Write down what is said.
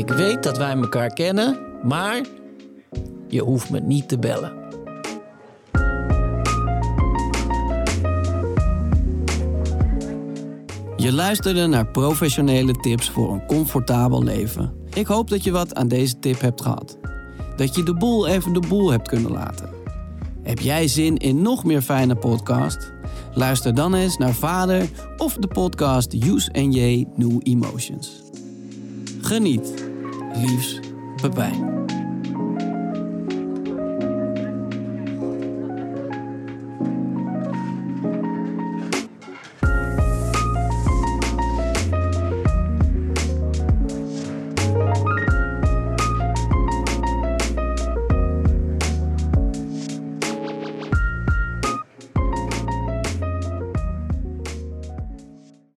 Ik weet dat wij elkaar kennen, maar je hoeft me niet te bellen. Je luisterde naar professionele tips voor een comfortabel leven. Ik hoop dat je wat aan deze tip hebt gehad. Dat je de boel even de boel hebt kunnen laten. Heb jij zin in nog meer fijne podcast? Luister dan eens naar Vader of de podcast Use and J New Emotions. Geniet. Liefs, Pepijn.